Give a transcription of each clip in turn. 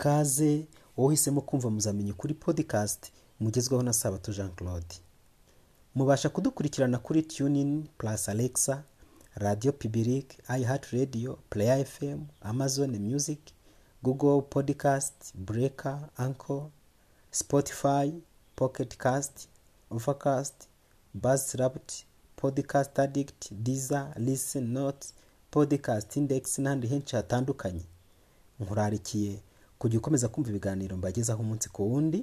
kaze wowe uhisemo kumva muzamenye kuri podcast mugezweho na sabato jean claude mubasha kudukurikirana kuri tunin plus alexa radio public iheart radio player fm amazon music google podcast breaker anchor spotify pocket cast overcast buzzsprout podcast addict deezer listen notes podcast index n'ahandi henshi hatandukanye. Nkurarikiye kujya ukomeza kumva ibiganiro mbagezaho umunsi ku wundi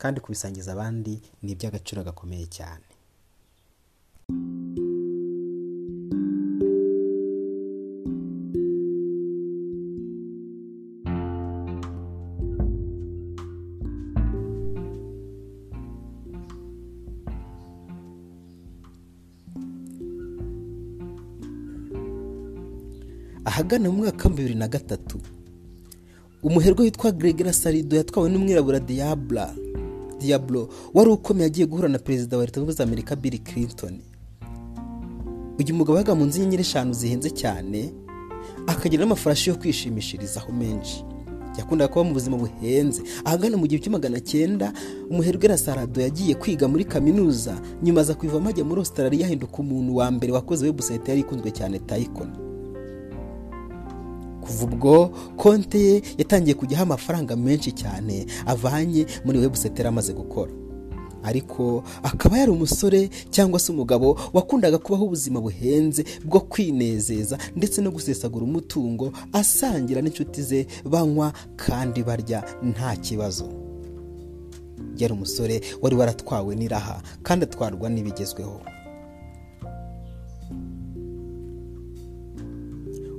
kandi kubisangiza abandi ni iby'agaciro gakomeye cyane. Ahagana mu mwaka wa bibiri na gatatu umuherwe witwa Gregory Sarido yatwawe n'umwirabura Diabla Diablo wari ukomeye agiye guhura na perezida wa leta zunze ubumwe za Amerika Bill Clinton. Uyu mugabo yabaga mu nzu y'inyenyeri eshanu zihenze cyane akagira n'amafarashi yo kwishimishirizaho menshi. Yakundaga kuba mu buzima buhenze. Ahagana mu gihe magana cyenda umuherwe Sarado yagiye kwiga muri kaminuza. Nyuma aza kuyivamo ajya muri Australia ahinduka umuntu wa mbere wakoze webusayiti yari ikunzwe cyane Tayikoni kuva ubwo konti ye yatangiye kujyaho amafaranga menshi cyane avanye muri webusayiti yari amaze gukora. Ariko akaba yari umusore cyangwa se umugabo wakundaga kubaho ubuzima buhenze bwo kwinezeza ndetse no gusesagura umutungo asangira n'inshuti ze banywa kandi barya nta kibazo. Yari umusore wari waratwawe n'iraha kandi atwarwa n'ibigezweho.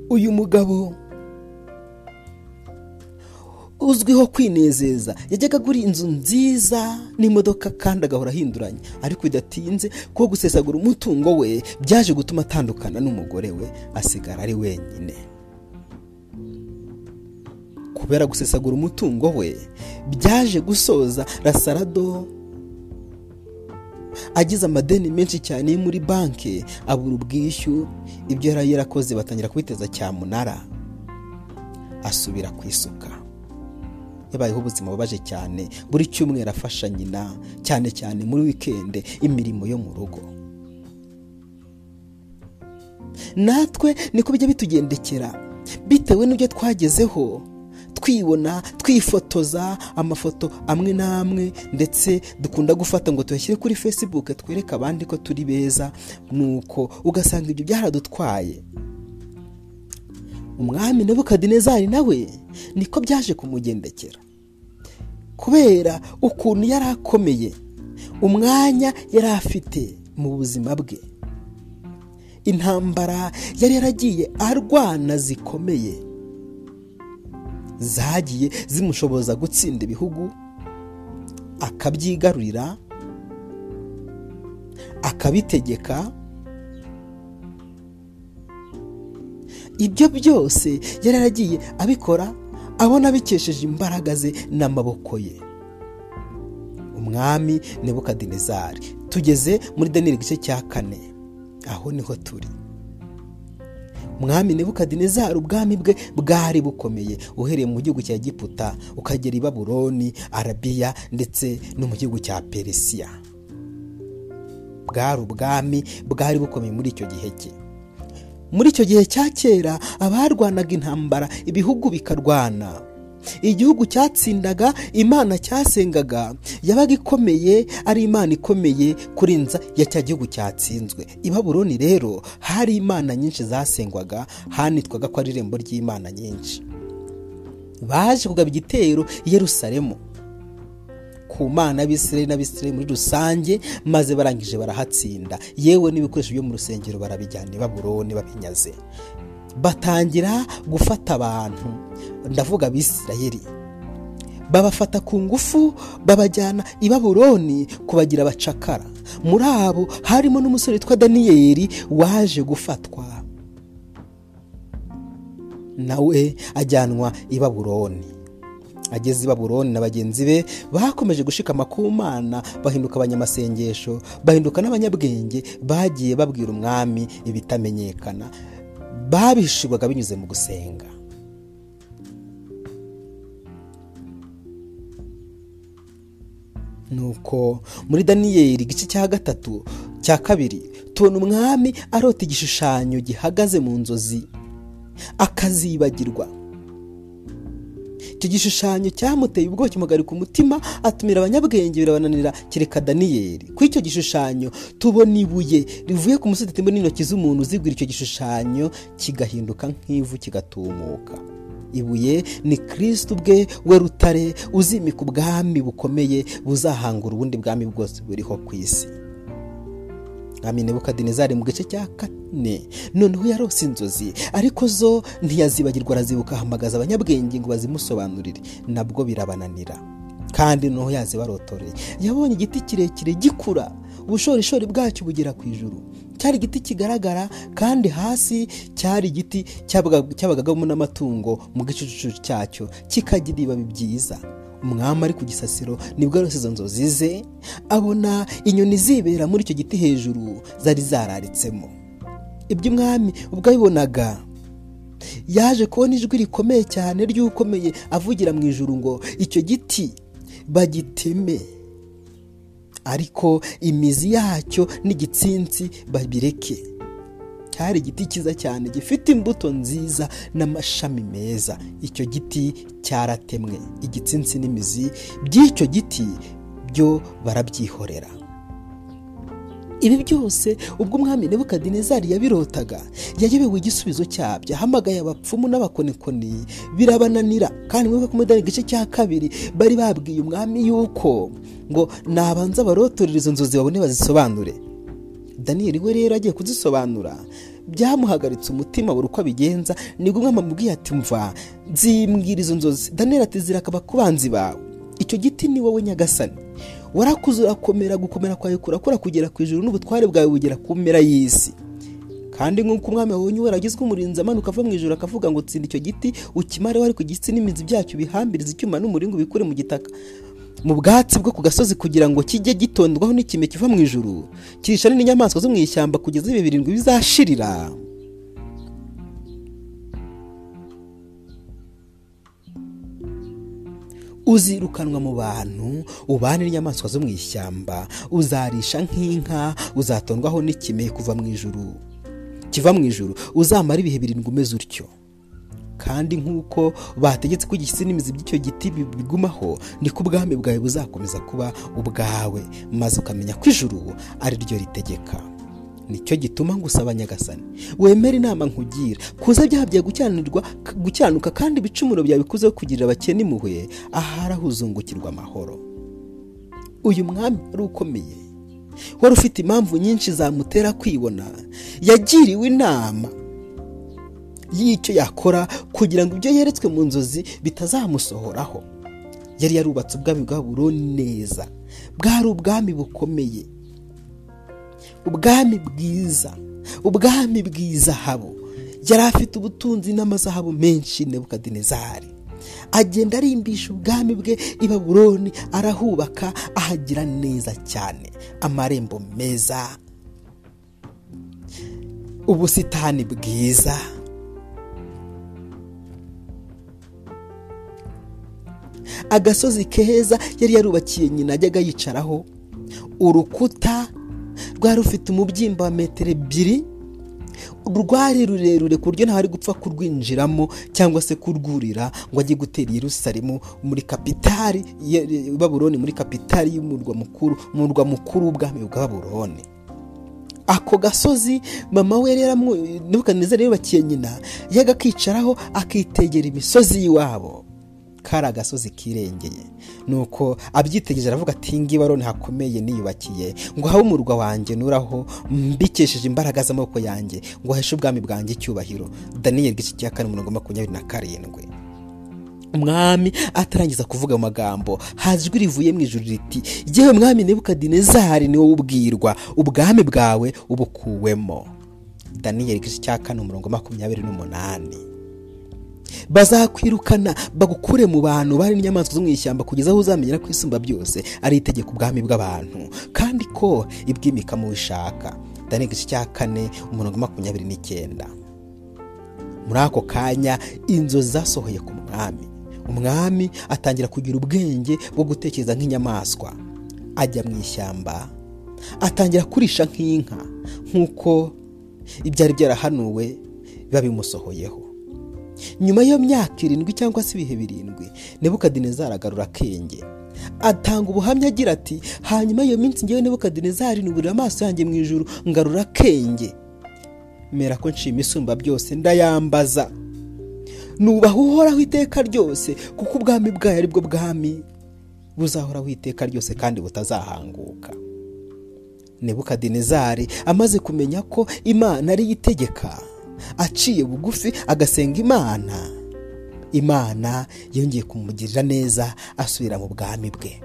Uyu mugabo uzwiho kwinezeza. Yajyaga agura inzu nziza n'imodoka kandi agahora ahinduranya ariko bidatinze kuko gusesagura umutungo we byaje gutuma atandukana n'umugore we asigara ari wenyine. Kubera gusesagura umutungo we byaje gusoza rasarado agize amadeni menshi cyane yo muri banki abura ubwishyu ibyo yari yarakoze batangira kubiteza cyamunara asubira ku isuka. Yabayeho ubuzima bubaje cyane. Buri cyumweru afasha nyina cyane cyane muri wikende imirimo yo mu rugo. Natwe niko bijya bitugendekera. Bitewe n'ibyo twagezeho twibona twifotoza amafoto amwe n'amwe ndetse dukunda gufata ngo tuyashyire kuri facebook twereke abandi ko turi beza nuko ugasanga ibyo byaradutwaye. Umwami nebukadinezari nawe niko byaje kumugendekera. Kubera ukuntu yari akomeye umwanya yari afite mu buzima bwe. Intambara yari yaragiye arwana zikomeye. Zagiye zimushoboza gutsinda ibihugu akabyigarurira akabitegeka ibyo byose yari yaragiye abikora abona abikesheje imbaraga ze n'amaboko ye. Umwami nebukadinezari tugeze muri daniyeli igice cya kane. Aho ni ho turi. Umwami nebukadinezari ubwami bwe bwari bukomeye. Uhereye mu gihugu cya giputa ukagera i baburoni arabiya ndetse no mu gihugu cya peresiya. Bwari ubwami bwari bukomeye muri icyo gihe cye. Muri icyo gihe cya kera abarwanaga intambara ibihugu bikarwana. Igihugu cyatsindaga imana cyasengaga. Yabaga ikomeye ari imana ikomeye kurenza ya cya gihugu cyatsinzwe. I baburoni rero hari imana nyinshi zasengwaga hanitwaga ko ari irembo ry'imana nyinshi. Baje kugaba igitero i yerusalemu. Ku mana y'abisirayeli n'abisirayeli muri rusange maze barangije barahatsinda. Yewe n'ibikoresho byo mu rusengero barabijyana i baburoni babinyaze. Batangira gufata abantu. Ndavuga abisirayeli. Babafata ku ngufu babajyana i baburoni kubagira abacakara. Muri abo harimo n'umusore witwa daniyeli waje gufatwa. Nawe ajyanwa i baburoni ageze i baburoni na bagenzi be bakomeje gushikama ku mana bahinduka abanyamasengesho bahinduka n'abanyabwenge bagiye babwira umwami ibitamenyekana. Babishirwaga binyuze mu gusenga. Nuko muri daniyeli igice cya gatatu cya kabiri tubona umwami arota igishushanyo gihagaze mu nzozi akazibagirwa. Icyo gishushanyo cyamuteye ubwoba kimugarika umutima atumira abanyabwenge birabananira. Kereka daniyeli. Kuri icyo gishushanyo tubona ibuye rivuye ku musozi tembo n'intoki z'umuntu uzigura icyo gishushanyo kigahinduka nk'ivu kigatumuka. Ibuye ni kirisiti ubwe we rutare uzimika ubwami bukomeye buzahangura ubundi bwami bwose buriho ku isi. Mwami nebukadinezari mu gice cya kane. Noneho yarose inzozi ariko zo ntiyazibagirwa arazibuka ahamagaza abanyabwenge ngo bazimusobanurire. Nabwo birabananira. Kandi noneho yazibarotoreye yabonye igiti kirekire gikura. Ubushorishori bwacyo bugera ku ijuru. Cyari igiti kigaragara kandi hasi cyari igiti cyabagagamo n'amatungo mu gicucu cyacyo. Kikagira ibibabi byiza. Umwami ari ku gisasiro ni bwo yarose izo nzozi ze abona inyoni zibera muri icyo giti hejuru zari zararitsemo. Ibyo umwami ubwo abibonaga yaje kubona ijwi rikomeye cyane ry'ukomeye avugira mu ijuru ngo icyo giti bagiteme. Ariko imizi yacyo n'igitsinsi babireke. Cyari igiti cyiza cyane gifite imbuto nziza n'amashami meza. Icyo giti cyaratemwe igitsinsi n'imizi by'icyo giti byo barabyihorera. Ibi byose ubwo umwami nebukadinezari yabirotaga yayobewe igisubizo cyabyo ahamagaye abapfumu n'abakonikoni birabananira. Kandi mwibuke ko muri igice cya kabiri bari babwiye umwami yuko ngo nabanza barotorera izo nzozi babone bazisobanure. Daniyeli we rero agiye kuzisobanura byamuhagaritse umutima buri uko abigenza ni bwo umwami amubwiye ati mva nzimbwira izo nzozi. Daniyeli ati zirakaba ku banzi bawe. Icyo giti ni wowe nyagasani. Warakuze urakomera gukomera kwawe kurakora kugera ku ijuru n'ubutware bwawe bugera ku mpera y'isi. Kandi nk'uko umwami wabonye waragizwe umurinzi amanuka ava mu ijoro akavuga ngo tsinda icyo giti ukimareho ariko igitsi n'imizi byacyo bihambiriza icyuma n'umuringo bikure mu gitaka. Mu bwatsi bwo ku gasozi kugira ngo kijye gitondwaho n'ikime kiva mu ijuru kirishane n'inyamaswa zo mu ishyamba kugeza ibihe birindwi bizashirira. Uzirukanwa mu bantu ubane n'inyamaswa zo mu ishyamba uzarisha nk'inka uzatondwaho n'ikime kuva mu ijuru. Kiva mu ijuru uzamara ibihe birindwi umeze utyo. Kandi nk'uko bategetse ko igisi n'imizi by'icyo giti bigumaho niko ubwami bwawe buzakomeza kuba ubwawe. Maze ukamenya ko ijuru ari ryo ritegeka. Nicyo gituma ngusaba nyagasani. Wemere inama nkugira kuza byaha byawe gucyanuka kandi ibicumuro byawe bikuzeho kugirira abakene impuhwe ahari aho uzungukirwa amahoro. Uyu mwami wari ukomeye. Wari ufite impamvu nyinshi zamutera kwibona. Yagiriwe inama. Y'icyo yakora kugira ngo ibyo yeretswe mu nzozi bitazamusohoraho. Yari yarubatse ubwami bwa buroni neza. Bwari ubwami bukomeye. Ubwami bwiza. Ubwami bw'izahabu. Yari afite ubutunzi n'amazahabu menshi nebukadinezari. Agenda arimbisha ubwami bwe i baburoni arahubaka ahagira neza cyane. Amarembo meza. Ubusitani bwiza. Agasozi keza yari yarubakiye nyina ajyaga yicaraho. Urukuta rwari rufite umubyimba wa metero ebyiri rwari rurerure ku buryo ntawari gupfa kurwinjiramo cyangwa se kurwurira ngo ajye gutera Yerusalemu muri kapitari baburoni muri kapitari y'umurwa mukuru umurwa mukuru w'ubwami bwa baburoni ako gasozi mama we rero neza rero nyina yaga akicaraho akitegera imisozi y'iwabo. Kari agasozi kirengeye. Nuko abyitegereje aravuga ati ngi baroni hakomeye niyubakiye. Ngo habe umurwa wanjye nuraho mbikesheje imbaraga z'amaboko yanjye. Ngo heshe ubwami bwanjye icyubahiro. Daniyeli gice cya kane mirongo makumyabiri na karindwi. Umwami atarangiza kuvuga amagambo haza ijwi rivuye mu ijuru riti yewe mwami nebukadinezari ni wowe ubwirwa. Ubwami bwawe ubukuwemo. Daniyeli gice cya kane umurongo makumyabiri n'umunani. Bazakwirukana bagukure mu bantu bari n'inyamaswa zo mu ishyamba kugeza aho uzamenyera ko isumba byose ari itegeko ubwami bw'abantu. Kandi ko ibwimika mu bishaka. Dani igice cya kane umurongo makumyabiri n'icyenda. Muri ako kanya inzozi zasohoye ku mwami. Umwami atangira kugira ubwenge bwo gutekereza nk'inyamaswa. Ajya mu ishyamba atangira kurisha nk'inka. Nk'uko ibyari byarahanuwe biba bimusohoyeho nyuma y'iyo myaka irindwi cyangwa se ibihe birindwi nebukadinezari agarura akenge. Atanga ubuhamya agira ati hanyuma iyo minsi ngewe nebukadinezari nuburira amaso yanjye mu ijuru ngarura akenge. Mera ko nshima isumba byose ndayambaza. Nubaha uhoraho iteka ryose kuko ubwami bwayo ari bwo bwami. Buzahoraho iteka ryose kandi butazahanguka. Nebukadinezari amaze kumenya ko imana ariyo itegeka. Aciye bugufi agasenga imana. Imana yongeye kumugirira neza asubira mu bwami bwe.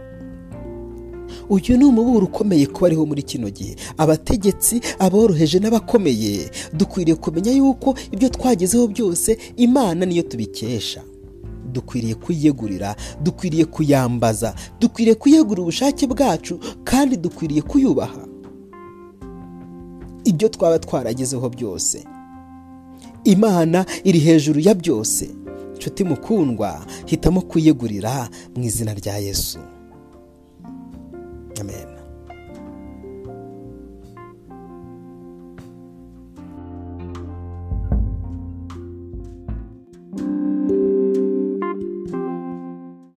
Uyu ni umuburo ukomeye kuba ariho muri kino gihe. Abategetsi aboroheje n'abakomeye dukwiriye kumenya yuko ibyo twagezeho byose imana niyo tubikesha. Dukwiriye kuyiyegurira dukwiriye kuyambaza dukwiriye kuyegurira ubushake bwacu kandi dukwiriye kuyubaha. Ibyo twaba twaragezeho byose. Imana iri hejuru ya byose. Nshuti mukundwa hitamo kuyegurira mu izina rya yesu.